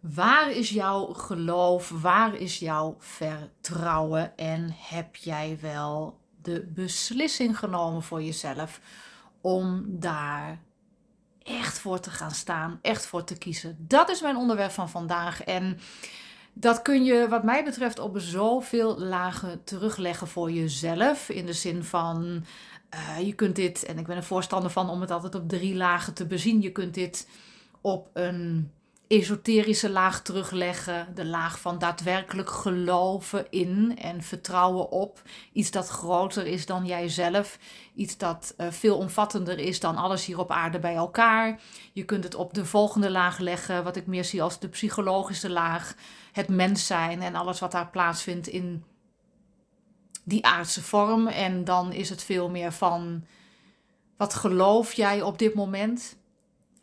Waar is jouw geloof? Waar is jouw vertrouwen? En heb jij wel de beslissing genomen voor jezelf om daar echt voor te gaan staan, echt voor te kiezen? Dat is mijn onderwerp van vandaag. En dat kun je, wat mij betreft, op zoveel lagen terugleggen voor jezelf. In de zin van, uh, je kunt dit, en ik ben er voorstander van om het altijd op drie lagen te bezien. Je kunt dit op een esoterische laag terugleggen. De laag van daadwerkelijk geloven in en vertrouwen op. Iets dat groter is dan jijzelf. Iets dat uh, veel omvattender is dan alles hier op aarde bij elkaar. Je kunt het op de volgende laag leggen, wat ik meer zie als de psychologische laag. Het mens zijn en alles wat daar plaatsvindt in die aardse vorm. En dan is het veel meer van wat geloof jij op dit moment?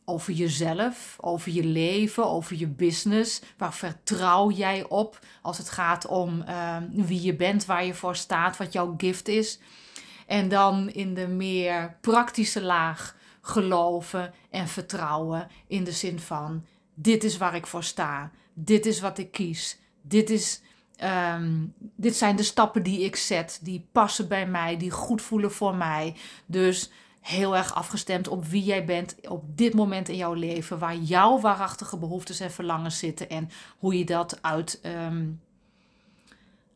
Over jezelf, over je leven, over je business. Waar vertrouw jij op als het gaat om uh, wie je bent, waar je voor staat, wat jouw gift is. En dan in de meer praktische laag geloven en vertrouwen in de zin van dit is waar ik voor sta, dit is wat ik kies, dit is Um, dit zijn de stappen die ik zet, die passen bij mij, die goed voelen voor mij. Dus heel erg afgestemd op wie jij bent op dit moment in jouw leven, waar jouw waarachtige behoeftes en verlangens zitten en hoe je dat uit, um,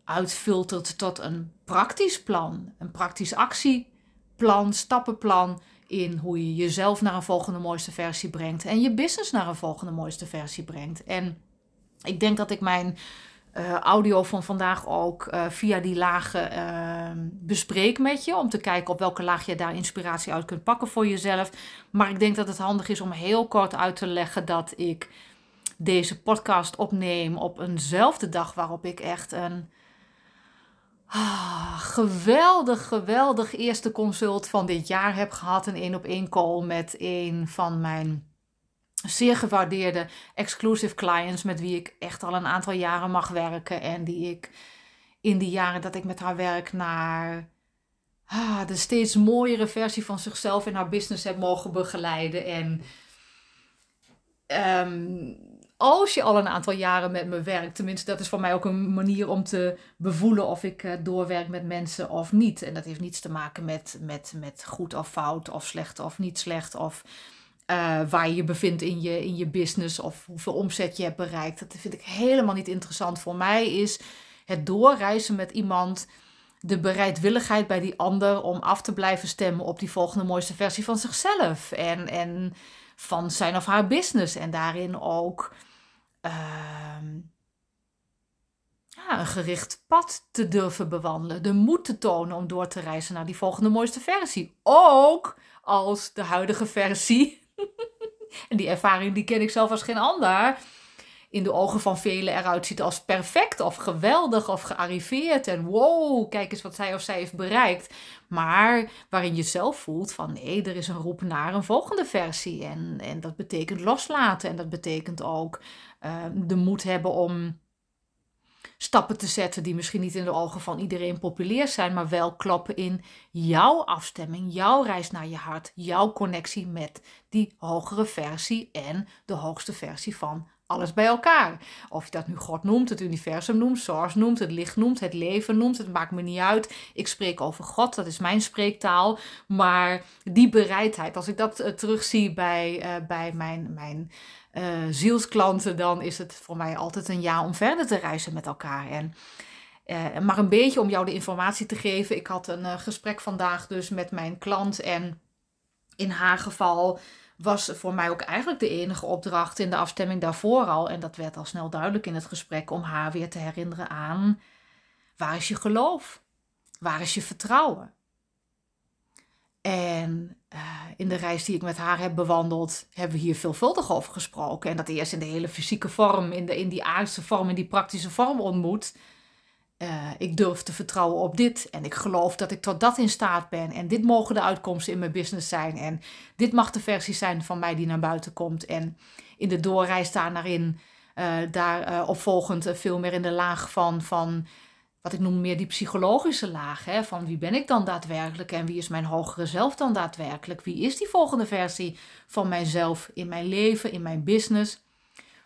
uitfiltert tot een praktisch plan, een praktisch actieplan, stappenplan in hoe je jezelf naar een volgende mooiste versie brengt en je business naar een volgende mooiste versie brengt. En ik denk dat ik mijn uh, audio van vandaag ook uh, via die lagen uh, bespreek met je. Om te kijken op welke laag je daar inspiratie uit kunt pakken voor jezelf. Maar ik denk dat het handig is om heel kort uit te leggen dat ik deze podcast opneem op eenzelfde dag waarop ik echt een ah, geweldig, geweldig eerste consult van dit jaar heb gehad. Een één op één call met een van mijn zeer gewaardeerde exclusive clients met wie ik echt al een aantal jaren mag werken en die ik in die jaren dat ik met haar werk naar ah, de steeds mooiere versie van zichzelf in haar business heb mogen begeleiden. En um, als je al een aantal jaren met me werkt, tenminste, dat is voor mij ook een manier om te bevoelen of ik uh, doorwerk met mensen of niet. En dat heeft niets te maken met, met, met goed of fout, of slecht of niet slecht, of uh, waar je je bevindt in je, in je business of hoeveel omzet je hebt bereikt. Dat vind ik helemaal niet interessant. Voor mij is het doorreizen met iemand, de bereidwilligheid bij die ander om af te blijven stemmen op die volgende mooiste versie van zichzelf en, en van zijn of haar business. En daarin ook uh, ja, een gericht pad te durven bewandelen, de moed te tonen om door te reizen naar die volgende mooiste versie. Ook als de huidige versie en die ervaring die ken ik zelf als geen ander. In de ogen van velen eruit ziet als perfect of geweldig of gearriveerd. En wow, kijk eens wat zij of zij heeft bereikt. Maar waarin je zelf voelt van nee, er is een roep naar een volgende versie. En, en dat betekent loslaten. En dat betekent ook uh, de moed hebben om stappen te zetten die misschien niet in de ogen van iedereen populair zijn, maar wel klappen in jouw afstemming, jouw reis naar je hart, jouw connectie met die hogere versie en de hoogste versie van alles bij elkaar. Of je dat nu God noemt, het universum noemt, Source noemt, het licht noemt, het leven noemt, het maakt me niet uit. Ik spreek over God, dat is mijn spreektaal. Maar die bereidheid, als ik dat uh, terugzie bij, uh, bij mijn, mijn uh, zielsklanten, dan is het voor mij altijd een ja om verder te reizen met elkaar. En maar een beetje om jou de informatie te geven. Ik had een gesprek vandaag dus met mijn klant. En in haar geval was voor mij ook eigenlijk de enige opdracht in de afstemming daarvoor al. En dat werd al snel duidelijk in het gesprek om haar weer te herinneren aan waar is je geloof? Waar is je vertrouwen? En uh, in de reis die ik met haar heb bewandeld, hebben we hier veelvuldig over gesproken. En dat eerst in de hele fysieke vorm, in, de, in die aardse vorm, in die praktische vorm ontmoet. Uh, ik durf te vertrouwen op dit en ik geloof dat ik tot dat in staat ben. En dit mogen de uitkomsten in mijn business zijn. En dit mag de versie zijn van mij die naar buiten komt. En in de doorreis daar naar in, uh, daar uh, opvolgend veel meer in de laag van, van wat ik noem meer die psychologische laag. Hè? Van wie ben ik dan daadwerkelijk en wie is mijn hogere zelf dan daadwerkelijk? Wie is die volgende versie van mijzelf in mijn leven, in mijn business?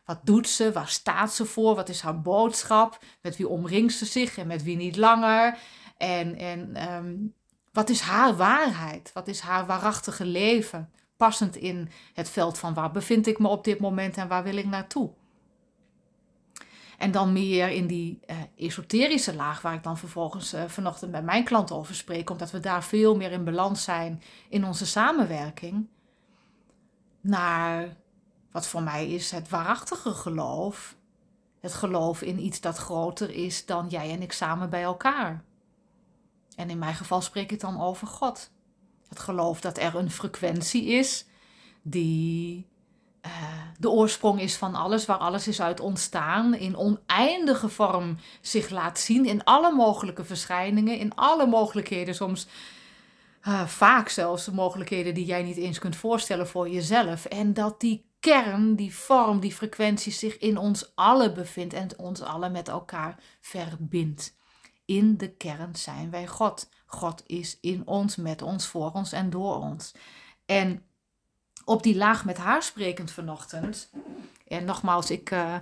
Wat doet ze? Waar staat ze voor? Wat is haar boodschap? Met wie omringt ze zich en met wie niet langer? En, en ehm, wat is haar waarheid? Wat is haar waarachtige leven? Passend in het veld van waar bevind ik me op dit moment en waar wil ik naartoe? En dan meer in die uh, esoterische laag, waar ik dan vervolgens uh, vanochtend met mijn klanten over spreek, omdat we daar veel meer in balans zijn in onze samenwerking. Naar wat voor mij is het waarachtige geloof. Het geloof in iets dat groter is dan jij en ik samen bij elkaar. En in mijn geval spreek ik dan over God. Het geloof dat er een frequentie is die uh, de oorsprong is van alles, waar alles is uit ontstaan, in oneindige vorm zich laat zien, in alle mogelijke verschijningen, in alle mogelijkheden, soms uh, vaak zelfs de mogelijkheden die jij niet eens kunt voorstellen voor jezelf. En dat die kern, die vorm, die frequentie zich in ons allen bevindt en ons allen met elkaar verbindt. In de kern zijn wij God. God is in ons, met ons, voor ons en door ons. En op die laag met haar sprekend vanochtend. En nogmaals, ik uh,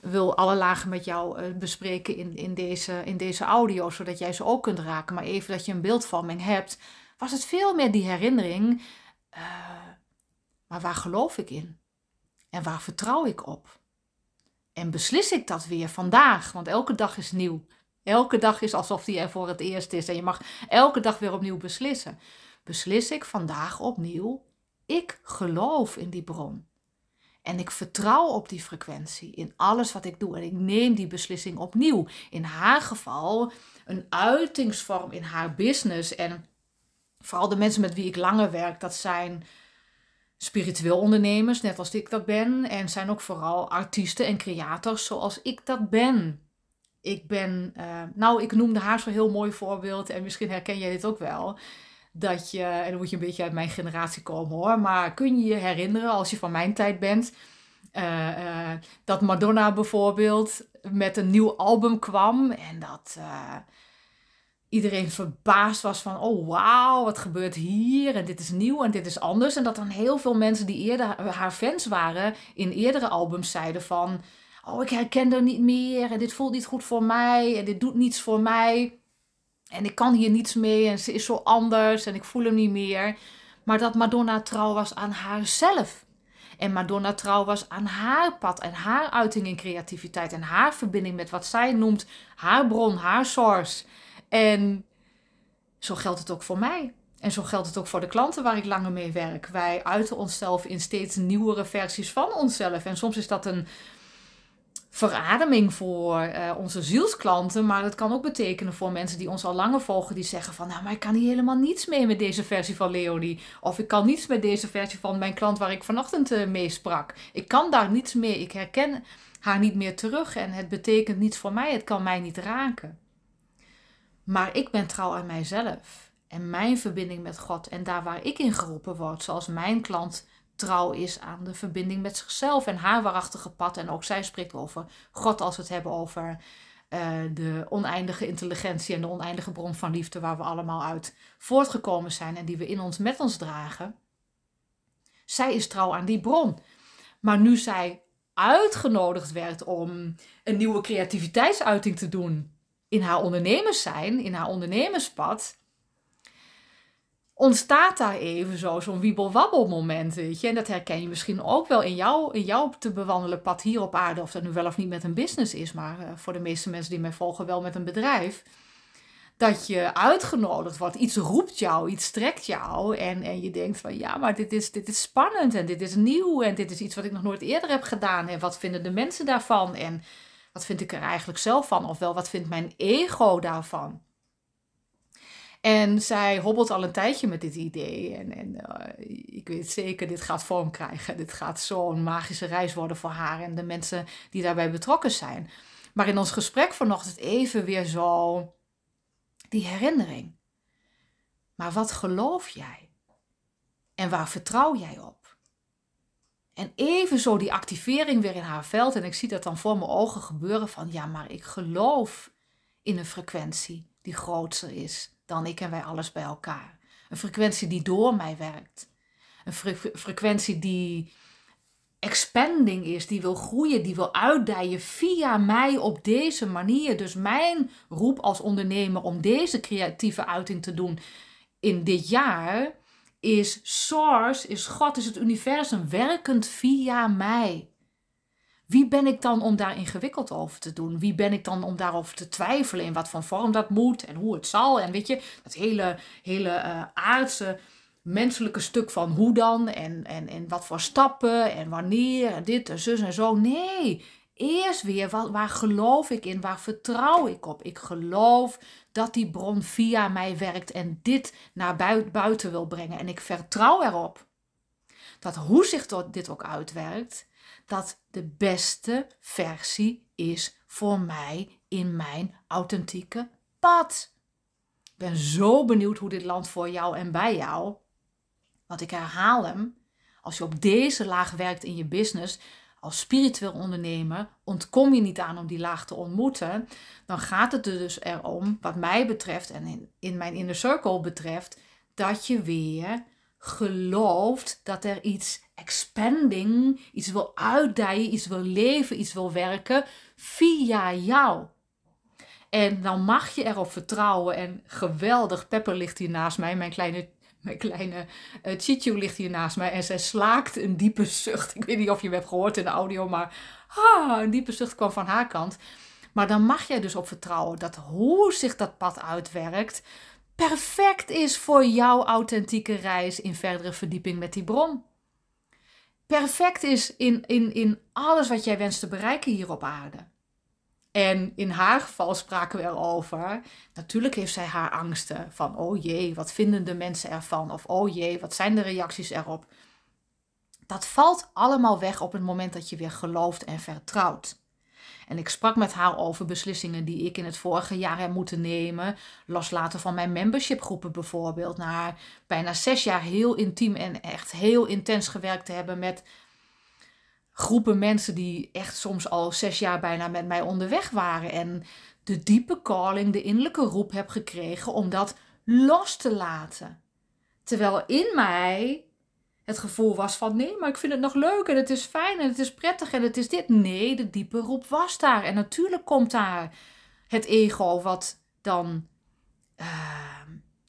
wil alle lagen met jou uh, bespreken in, in, deze, in deze audio, zodat jij ze ook kunt raken. Maar even dat je een beeldvorming hebt, was het veel meer die herinnering. Uh, maar waar geloof ik in? En waar vertrouw ik op? En beslis ik dat weer vandaag? Want elke dag is nieuw. Elke dag is alsof die er voor het eerst is. En je mag elke dag weer opnieuw beslissen. Beslis ik vandaag opnieuw ik geloof in die bron. En ik vertrouw op die frequentie in alles wat ik doe. En ik neem die beslissing opnieuw. In haar geval een uitingsvorm in haar business. En vooral de mensen met wie ik langer werk, dat zijn spiritueel ondernemers, net als ik dat ben. En zijn ook vooral artiesten en creators zoals ik dat ben. Ik ben, uh, nou, ik noemde haar zo'n heel mooi voorbeeld. En misschien herken jij dit ook wel dat je, en dan moet je een beetje uit mijn generatie komen hoor, maar kun je je herinneren als je van mijn tijd bent, uh, uh, dat Madonna bijvoorbeeld met een nieuw album kwam en dat iedereen verbaasd was van, oh wauw, wat gebeurt hier en dit is nieuw en dit is anders. En dat dan heel veel mensen die eerder haar fans waren in eerdere albums zeiden van, oh ik herken er niet meer en dit voelt niet goed voor mij en dit doet niets voor mij. En ik kan hier niets mee en ze is zo anders en ik voel hem niet meer. Maar dat Madonna trouw was aan haarzelf. En Madonna trouw was aan haar pad en haar uiting in creativiteit en haar verbinding met wat zij noemt haar bron, haar source. En zo geldt het ook voor mij. En zo geldt het ook voor de klanten waar ik langer mee werk. Wij uiten onszelf in steeds nieuwere versies van onszelf. En soms is dat een verademing voor uh, onze zielsklanten. Maar dat kan ook betekenen voor mensen die ons al langer volgen. Die zeggen van, nou, maar ik kan hier helemaal niets mee met deze versie van Leonie. Of ik kan niets met deze versie van mijn klant waar ik vanochtend uh, mee sprak. Ik kan daar niets mee. Ik herken haar niet meer terug. En het betekent niets voor mij. Het kan mij niet raken. Maar ik ben trouw aan mijzelf. En mijn verbinding met God. En daar waar ik in geroepen word. Zoals mijn klant trouw is aan de verbinding met zichzelf en haar waarachtige pad. En ook zij spreekt over God als we het hebben over uh, de oneindige intelligentie en de oneindige bron van liefde waar we allemaal uit voortgekomen zijn en die we in ons met ons dragen. Zij is trouw aan die bron. Maar nu zij uitgenodigd werd om een nieuwe creativiteitsuiting te doen in haar ondernemers zijn, in haar ondernemerspad, ontstaat daar even zo, zo'n wiebel-wabbel moment, weet je. En dat herken je misschien ook wel in, jou, in jouw te bewandelen pad hier op aarde. Of dat nu wel of niet met een business is, maar uh, voor de meeste mensen die mij volgen wel met een bedrijf. Dat je uitgenodigd wordt, iets roept jou, iets trekt jou. En, en je denkt van ja, maar dit is, dit is spannend en dit is nieuw. En dit is iets wat ik nog nooit eerder heb gedaan. En wat vinden de mensen daarvan? En wat vind ik er eigenlijk zelf van? Ofwel, wat vindt mijn ego daarvan? En zij hobbelt al een tijdje met dit idee. En, en uh, ik weet zeker, dit gaat vorm krijgen. Dit gaat zo'n magische reis worden voor haar en de mensen die daarbij betrokken zijn. Maar in ons gesprek vanochtend even weer zo die herinnering. Maar wat geloof jij? En waar vertrouw jij op? En even zo die activering weer in haar veld. En ik zie dat dan voor mijn ogen gebeuren van ja, maar ik geloof in een frequentie die groter is dan ik en wij alles bij elkaar. Een frequentie die door mij werkt. Een frequentie die expanding is, die wil groeien, die wil uitdijen via mij op deze manier. Dus mijn roep als ondernemer om deze creatieve uiting te doen in dit jaar is Source, is God, is het universum werkend via mij. Wie ben ik dan om daar ingewikkeld over te doen? Wie ben ik dan om daarover te twijfelen in wat voor vorm dat moet en hoe het zal? En weet je, dat hele, hele uh, aardse menselijke stuk van hoe dan en, en, en wat voor stappen en wanneer en dit en zus en zo. Nee, eerst weer waar, waar geloof ik in, waar vertrouw ik op? Ik geloof dat die bron via mij werkt en dit naar buiten wil brengen. En ik vertrouw erop dat hoe zich dit ook uitwerkt, dat de beste versie is voor mij in mijn authentieke pad. Ik ben zo benieuwd hoe dit land voor jou en bij jou. Want ik herhaal hem. Als je op deze laag werkt in je business, als spiritueel ondernemer, ontkom je niet aan om die laag te ontmoeten. Dan gaat het er dus erom, wat mij betreft en in, in mijn inner circle betreft, dat je weer gelooft dat er iets expanding, iets wil uitdijen, iets wil leven, iets wil werken via jou. En dan mag je erop vertrouwen. En geweldig, Pepper ligt hier naast mij, mijn kleine, mijn kleine uh, Chichu ligt hier naast mij. En zij slaakt een diepe zucht. Ik weet niet of je hem hebt gehoord in de audio, maar ah, een diepe zucht kwam van haar kant. Maar dan mag jij dus op vertrouwen dat hoe zich dat pad uitwerkt, perfect is voor jouw authentieke reis in verdere verdieping met die bron. Perfect is in, in, in alles wat jij wenst te bereiken hier op aarde. En in haar geval spraken we erover. Natuurlijk heeft zij haar angsten van, oh jee, wat vinden de mensen ervan? Of oh jee, wat zijn de reacties erop? Dat valt allemaal weg op het moment dat je weer gelooft en vertrouwt. En ik sprak met haar over beslissingen die ik in het vorige jaar heb moeten nemen. Loslaten van mijn membershipgroepen bijvoorbeeld. Na bijna zes jaar heel intiem en echt heel intens gewerkt te hebben met groepen mensen die echt soms al zes jaar bijna met mij onderweg waren. En de diepe calling, de innerlijke roep heb gekregen om dat los te laten. Terwijl in mij het gevoel was van nee, maar ik vind het nog leuk en het is fijn en het is prettig en het is dit. Nee, de diepe roep was daar. En natuurlijk komt daar het ego wat dan uh,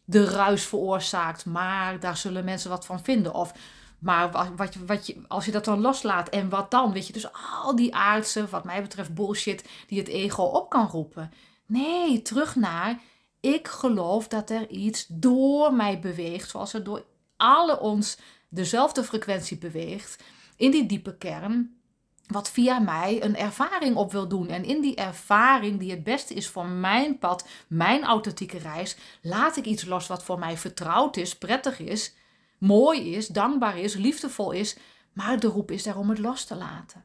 de ruis veroorzaakt, maar daar zullen mensen wat van vinden. Of maar wat, wat, je, als je dat dan loslaat en wat dan? Weet je, dus al die aardse, wat mij betreft, bullshit die het ego op kan roepen. Nee, terug naar ik geloof dat er iets door mij beweegt, zoals er door alle ons dezelfde frequentie beweegt, in die diepe kern, wat via mij een ervaring op wil doen. En in die ervaring, die het beste is voor mijn pad, mijn authentieke reis, laat ik iets los wat voor mij vertrouwd is, prettig is, mooi is, dankbaar is, liefdevol is. Maar de roep is er om het los te laten.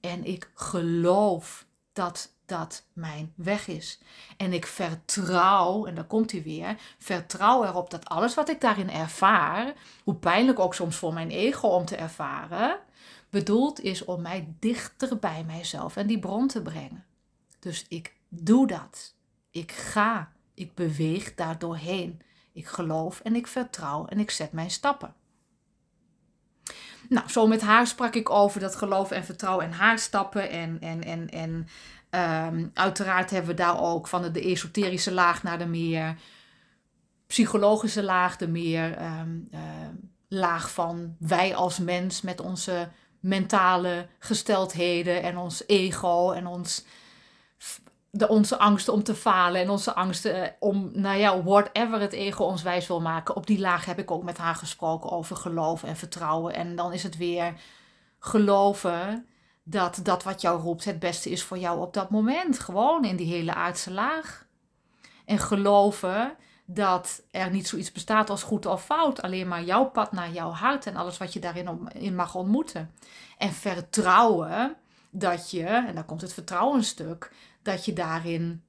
En ik geloof dat dat mijn weg is. En ik vertrouw, en daar komt hij weer, vertrouw erop dat alles wat ik daarin ervaar, hoe pijnlijk ook soms voor mijn ego om te ervaren, bedoeld is om mij dichter bij mijzelf en die bron te brengen. Dus ik doe dat. Ik ga. Ik beweeg daar doorheen. Ik geloof en ik vertrouw en ik zet mijn stappen. Nou, zo met haar sprak ik over dat geloof en vertrouwen en haar stappen. En, en, en, en um, uiteraard hebben we daar ook van de, esoterische laag naar de meer psychologische laag, de meer um, uh, laag van wij als mens met onze mentale gesteldheden en ons ego en ons de, onze angsten om te falen en onze angsten eh, om, nou ja, whatever het ego ons wijs wil maken. Op die laag heb ik ook met haar gesproken over geloof en vertrouwen. En dan is het weer geloven dat dat wat jou roept het beste is voor jou op dat moment. Gewoon in die hele aardse laag. En geloven dat er niet zoiets bestaat als goed of fout. Alleen maar jouw pad naar jouw hart en alles wat je daarin in mag ontmoeten. En vertrouwen dat je, en daar komt het vertrouwenstuk, dat je daarin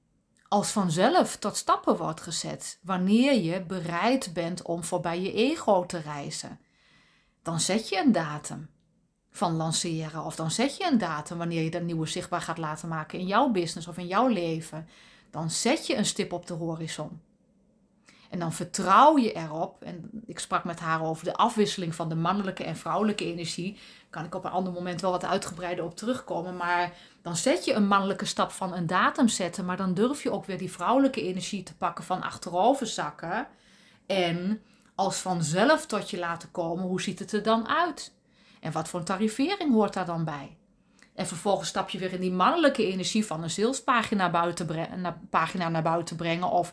als vanzelf tot stappen wordt gezet. Wanneer je bereid bent om voorbij je ego te reizen. Dan zet je een datum van lanceren. Of dan zet je een datum wanneer je dat nieuwe zichtbaar gaat laten maken in jouw business of in jouw leven. Dan zet je een stip op de horizon. En dan vertrouw je erop. En ik sprak met haar over de afwisseling van de mannelijke en vrouwelijke energie. Kan ik op een ander moment wel wat uitgebreider op terugkomen. Maar dan zet je een mannelijke stap van een datum zetten. Maar dan durf je ook weer die vrouwelijke energie te pakken van achterover zakken. En als vanzelf tot je laten komen, hoe ziet het er dan uit? En wat voor tarivering hoort daar dan bij? En vervolgens stap je weer in die mannelijke energie van een salespagina buiten pagina naar buiten brengen. Of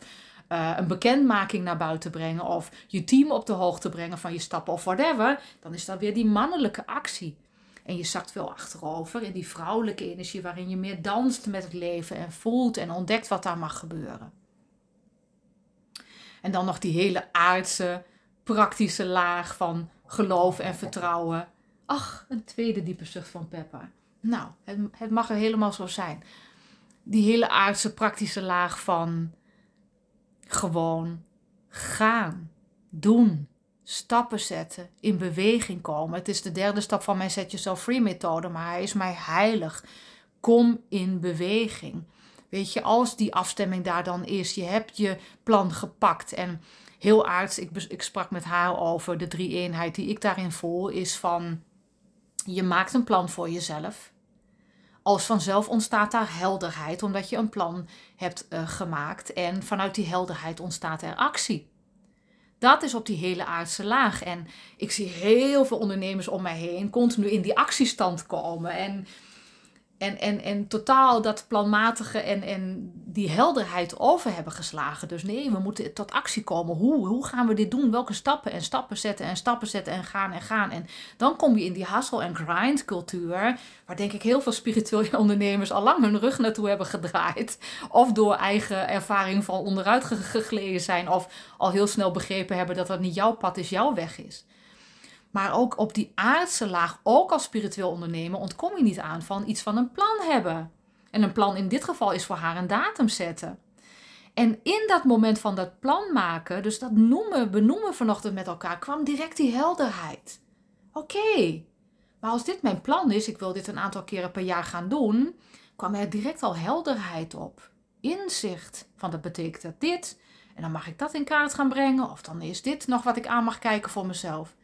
uh, een bekendmaking naar buiten brengen. Of je team op de hoogte brengen van je stappen of whatever. Dan is dat weer die mannelijke actie. En je zakt wel achterover in die vrouwelijke energie waarin je meer danst met het leven en voelt en ontdekt wat daar mag gebeuren. En dan nog die hele aardse, praktische laag van geloof en vertrouwen. Ach, een tweede diepe zucht van Peppa. Nou, het, het mag er helemaal zo zijn. Die hele aardse, praktische laag van gewoon gaan, doen, stappen zetten, in beweging komen. Het is de derde stap van mijn Set Yourself Free methode, maar hij is mij heilig. Kom in beweging. Weet je, als die afstemming daar dan is, je hebt je plan gepakt en heel aardig, ik, ik sprak met haar over de drie eenheid die ik daarin voel, is van je maakt een plan voor jezelf. Als vanzelf ontstaat daar helderheid, omdat je een plan hebt uh, gemaakt en vanuit die helderheid ontstaat er actie. Dat is op die hele aardse laag. En ik zie heel veel ondernemers om mij heen continu in die actiestand komen. En en, en, en totaal dat planmatige en, en die helderheid over hebben geslagen. Dus nee, we moeten tot actie komen. Hoe, hoe gaan we dit doen? Welke stappen? En stappen zetten en stappen zetten en gaan en gaan. En dan kom je in die hustle en grind cultuur. Waar denk ik heel veel spirituele ondernemers al lang hun rug naartoe hebben gedraaid. Of door eigen ervaring van onderuit gegleden zijn. Of al heel snel begrepen hebben dat dat niet jouw pad is, jouw weg is. Maar ook op die aardse laag, ook als spiritueel ondernemer, ontkom je niet aan van iets van een plan hebben. En een plan in dit geval is voor haar een datum zetten. En in dat moment van dat plan maken, dus dat noemen, benoemen vanochtend met elkaar, kwam direct die helderheid. Oké, maar als dit mijn plan is, ik wil dit een aantal keren per jaar gaan doen, kwam er direct al helderheid op. Inzicht van dat betekent dat dit, en dan mag ik dat in kaart gaan brengen, of dan is dit nog wat ik aan mag kijken voor mezelf.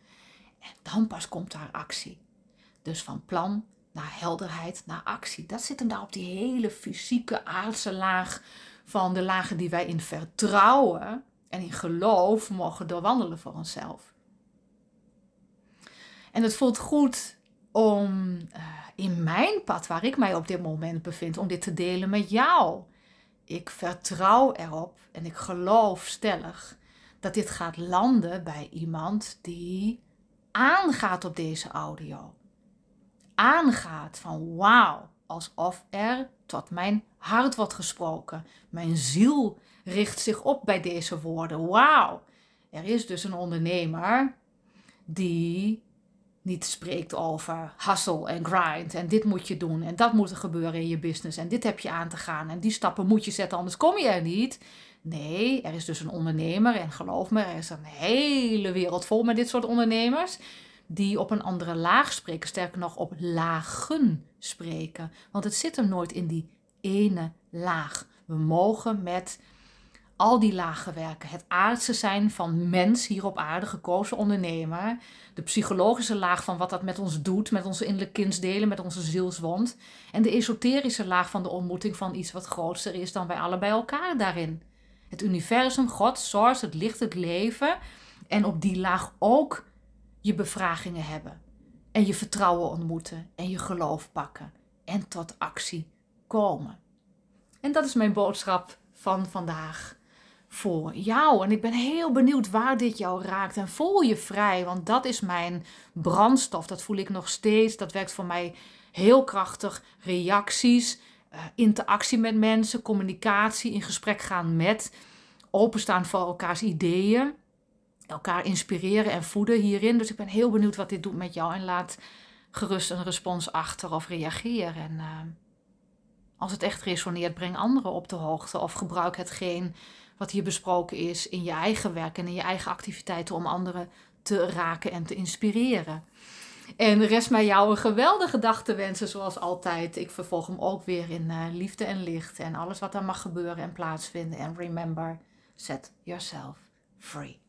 En dan pas komt daar actie. Dus van plan naar helderheid naar actie. Dat zit hem daar op die hele fysieke aardse laag van de lagen die wij in vertrouwen en in geloof mogen doorwandelen voor onszelf. En het voelt goed om uh, in mijn pad, waar ik mij op dit moment bevind, om dit te delen met jou. Ik vertrouw erop en ik geloof stellig dat dit gaat landen bij iemand die aangaat op deze audio. Aangaat van wauw, alsof er tot mijn hart wordt gesproken. Mijn ziel richt zich op bij deze woorden. Wauw, er is dus een ondernemer die niet spreekt over hustle en grind en dit moet je doen en dat moet er gebeuren in je business en dit heb je aan te gaan en die stappen moet je zetten, anders kom je er niet. Nee, er is dus een ondernemer en geloof me, er is een hele wereld vol met dit soort ondernemers die op een andere laag spreken, sterker nog op lagen spreken. Want het zit hem nooit in die ene laag. We mogen met al die lagen werken. Het aardse zijn van mens hier op aarde, gekozen ondernemer. De psychologische laag van wat dat met ons doet, met onze innerlijke kindsdelen, met onze zielswond. En de esoterische laag van de ontmoeting van iets wat groter is dan wij alle bij elkaar daarin het universum, God, Source, het licht, het leven. En op die laag ook je bevragingen hebben. En je vertrouwen ontmoeten. En je geloof pakken. En tot actie komen. En dat is mijn boodschap van vandaag voor jou. En ik ben heel benieuwd waar dit jou raakt. En voel je vrij, want dat is mijn brandstof. Dat voel ik nog steeds. Dat werkt voor mij heel krachtig. Reacties interactie met mensen, communicatie, in gesprek gaan met, openstaan voor elkaars ideeën, elkaar inspireren en voeden hierin. Dus ik ben heel benieuwd wat dit doet met jou en laat gerust een respons achter of reageer. En uh, als het echt resoneert, breng anderen op de hoogte of gebruik hetgeen wat hier besproken is in je eigen werk en in je eigen activiteiten om anderen te raken en te inspireren. En rest mij jou een geweldige dag te wensen, zoals altijd. Ik vervolg hem ook weer in uh, liefde en licht. En alles wat er mag gebeuren en plaatsvinden. En remember, set yourself free.